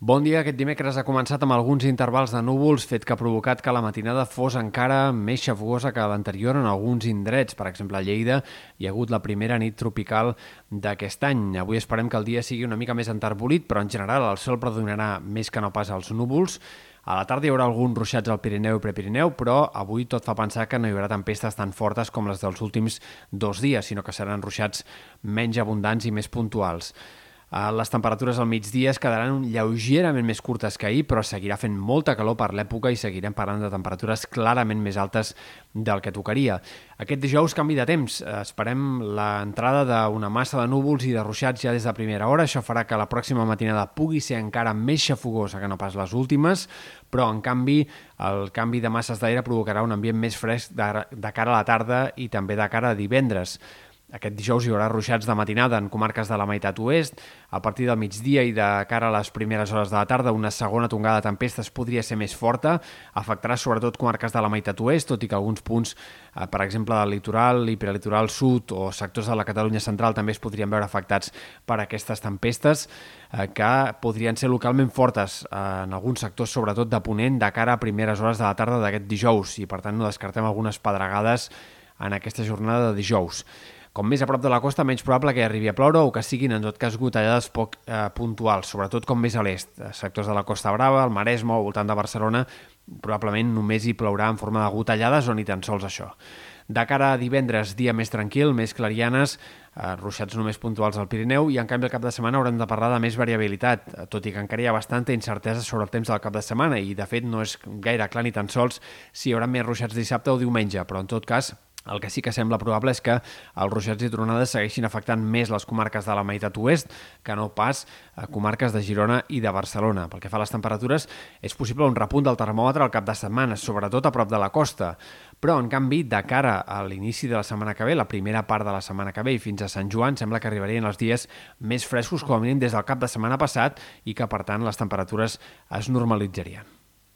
Bon dia. Aquest dimecres ha començat amb alguns intervals de núvols, fet que ha provocat que la matinada fos encara més xafogosa que l'anterior en alguns indrets. Per exemple, a Lleida hi ha hagut la primera nit tropical d'aquest any. Avui esperem que el dia sigui una mica més enterbolit, però en general el sol predominarà més que no pas als núvols. A la tarda hi haurà alguns ruixats al Pirineu i Prepirineu, però avui tot fa pensar que no hi haurà tempestes tan fortes com les dels últims dos dies, sinó que seran ruixats menys abundants i més puntuals. Eh, les temperatures al migdia es quedaran lleugerament més curtes que ahir, però seguirà fent molta calor per l'època i seguirem parlant de temperatures clarament més altes del que tocaria. Aquest dijous, canvi de temps. Esperem l'entrada d'una massa de núvols i de ruixats ja des de primera hora. Això farà que la pròxima matinada pugui ser encara més xafogosa que no pas les últimes, però, en canvi, el canvi de masses d'aire provocarà un ambient més fresc de, de cara a la tarda i també de cara a divendres. Aquest dijous hi haurà ruixats de matinada en comarques de la meitat oest. A partir del migdia i de cara a les primeres hores de la tarda, una segona tongada de tempestes podria ser més forta. Afectarà sobretot comarques de la meitat oest, tot i que alguns punts, eh, per exemple, del litoral i prelitoral sud o sectors de la Catalunya central també es podrien veure afectats per aquestes tempestes eh, que podrien ser localment fortes eh, en alguns sectors, sobretot de Ponent, de cara a primeres hores de la tarda d'aquest dijous i, per tant, no descartem algunes pedregades en aquesta jornada de dijous. Com més a prop de la costa, menys probable que arribi a ploure o que siguin, en tot cas, gotellades poc eh, puntuals, sobretot com més a l'est. Sectors de la Costa Brava, el Maresme o voltant de Barcelona, probablement només hi plourà en forma de gotellades o ni tan sols això. De cara a divendres, dia més tranquil, més clarianes, eh, ruixats només puntuals al Pirineu i en canvi el cap de setmana haurem de parlar de més variabilitat, tot i que encara hi ha bastanta incertesa sobre el temps del cap de setmana i de fet no és gaire clar ni tan sols si hi haurà més ruixats dissabte o diumenge, però en tot cas el que sí que sembla probable és que els ruixats i tronades segueixin afectant més les comarques de la meitat oest que no pas a comarques de Girona i de Barcelona. Pel que fa a les temperatures, és possible un repunt del termòmetre al cap de setmana, sobretot a prop de la costa. Però, en canvi, de cara a l'inici de la setmana que ve, la primera part de la setmana que ve i fins a Sant Joan, sembla que arribarien els dies més frescos, com a mínim des del cap de setmana passat, i que, per tant, les temperatures es normalitzarien.